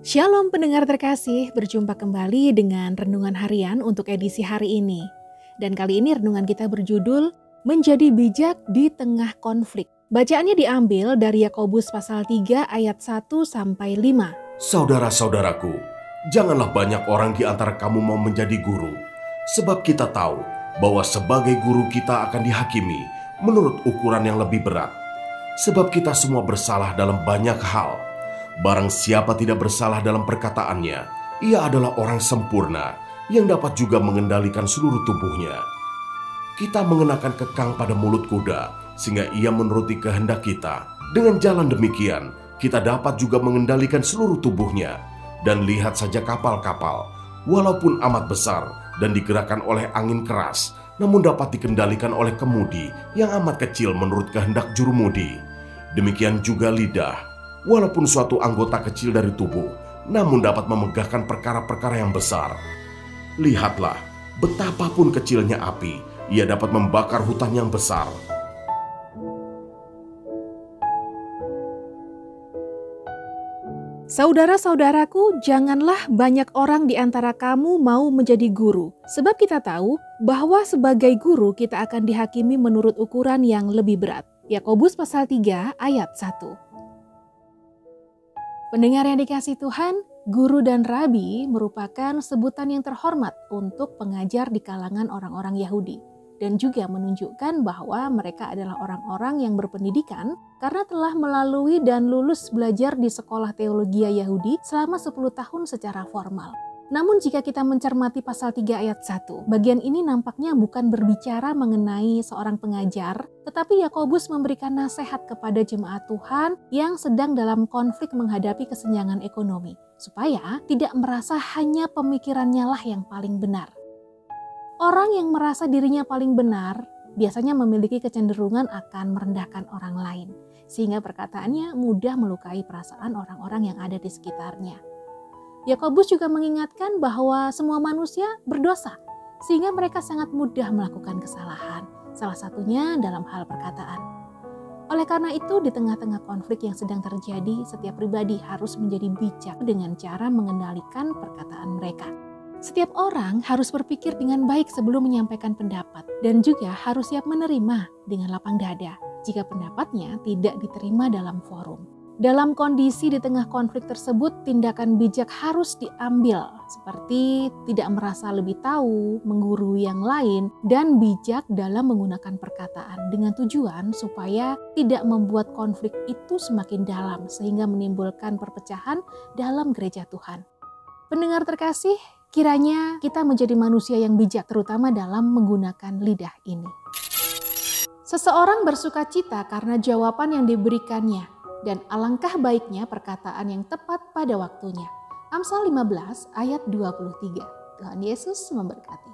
Shalom pendengar terkasih, berjumpa kembali dengan renungan harian untuk edisi hari ini. Dan kali ini renungan kita berjudul Menjadi bijak di tengah konflik. Bacaannya diambil dari Yakobus pasal 3 ayat 1 sampai 5. Saudara-saudaraku, janganlah banyak orang di antara kamu mau menjadi guru, sebab kita tahu bahwa sebagai guru kita akan dihakimi menurut ukuran yang lebih berat. Sebab kita semua bersalah dalam banyak hal. Barang siapa tidak bersalah dalam perkataannya, ia adalah orang sempurna yang dapat juga mengendalikan seluruh tubuhnya. Kita mengenakan kekang pada mulut kuda, sehingga ia menuruti kehendak kita. Dengan jalan demikian, kita dapat juga mengendalikan seluruh tubuhnya. Dan lihat saja kapal-kapal, walaupun amat besar dan digerakkan oleh angin keras, namun dapat dikendalikan oleh kemudi yang amat kecil menurut kehendak jurumudi. Demikian juga lidah, walaupun suatu anggota kecil dari tubuh, namun dapat memegahkan perkara-perkara yang besar. Lihatlah, betapapun kecilnya api, ia dapat membakar hutan yang besar. Saudara-saudaraku, janganlah banyak orang di antara kamu mau menjadi guru, sebab kita tahu bahwa sebagai guru kita akan dihakimi menurut ukuran yang lebih berat. Yakobus pasal 3 ayat 1. Pendengar yang dikasih Tuhan, guru dan rabi merupakan sebutan yang terhormat untuk pengajar di kalangan orang-orang Yahudi dan juga menunjukkan bahwa mereka adalah orang-orang yang berpendidikan karena telah melalui dan lulus belajar di sekolah teologi Yahudi selama 10 tahun secara formal. Namun jika kita mencermati pasal 3 ayat 1, bagian ini nampaknya bukan berbicara mengenai seorang pengajar, tetapi Yakobus memberikan nasihat kepada jemaat Tuhan yang sedang dalam konflik menghadapi kesenjangan ekonomi, supaya tidak merasa hanya pemikirannya lah yang paling benar. Orang yang merasa dirinya paling benar biasanya memiliki kecenderungan akan merendahkan orang lain, sehingga perkataannya mudah melukai perasaan orang-orang yang ada di sekitarnya. Yakobus juga mengingatkan bahwa semua manusia berdosa, sehingga mereka sangat mudah melakukan kesalahan, salah satunya dalam hal perkataan. Oleh karena itu, di tengah-tengah konflik yang sedang terjadi, setiap pribadi harus menjadi bijak dengan cara mengendalikan perkataan mereka. Setiap orang harus berpikir dengan baik sebelum menyampaikan pendapat, dan juga harus siap menerima dengan lapang dada jika pendapatnya tidak diterima dalam forum. Dalam kondisi di tengah konflik tersebut, tindakan bijak harus diambil, seperti tidak merasa lebih tahu, menggurui yang lain, dan bijak dalam menggunakan perkataan dengan tujuan supaya tidak membuat konflik itu semakin dalam, sehingga menimbulkan perpecahan dalam gereja Tuhan. Pendengar terkasih, Kiranya kita menjadi manusia yang bijak terutama dalam menggunakan lidah ini. Seseorang bersuka cita karena jawaban yang diberikannya dan alangkah baiknya perkataan yang tepat pada waktunya. Amsal 15 ayat 23. Tuhan Yesus memberkati.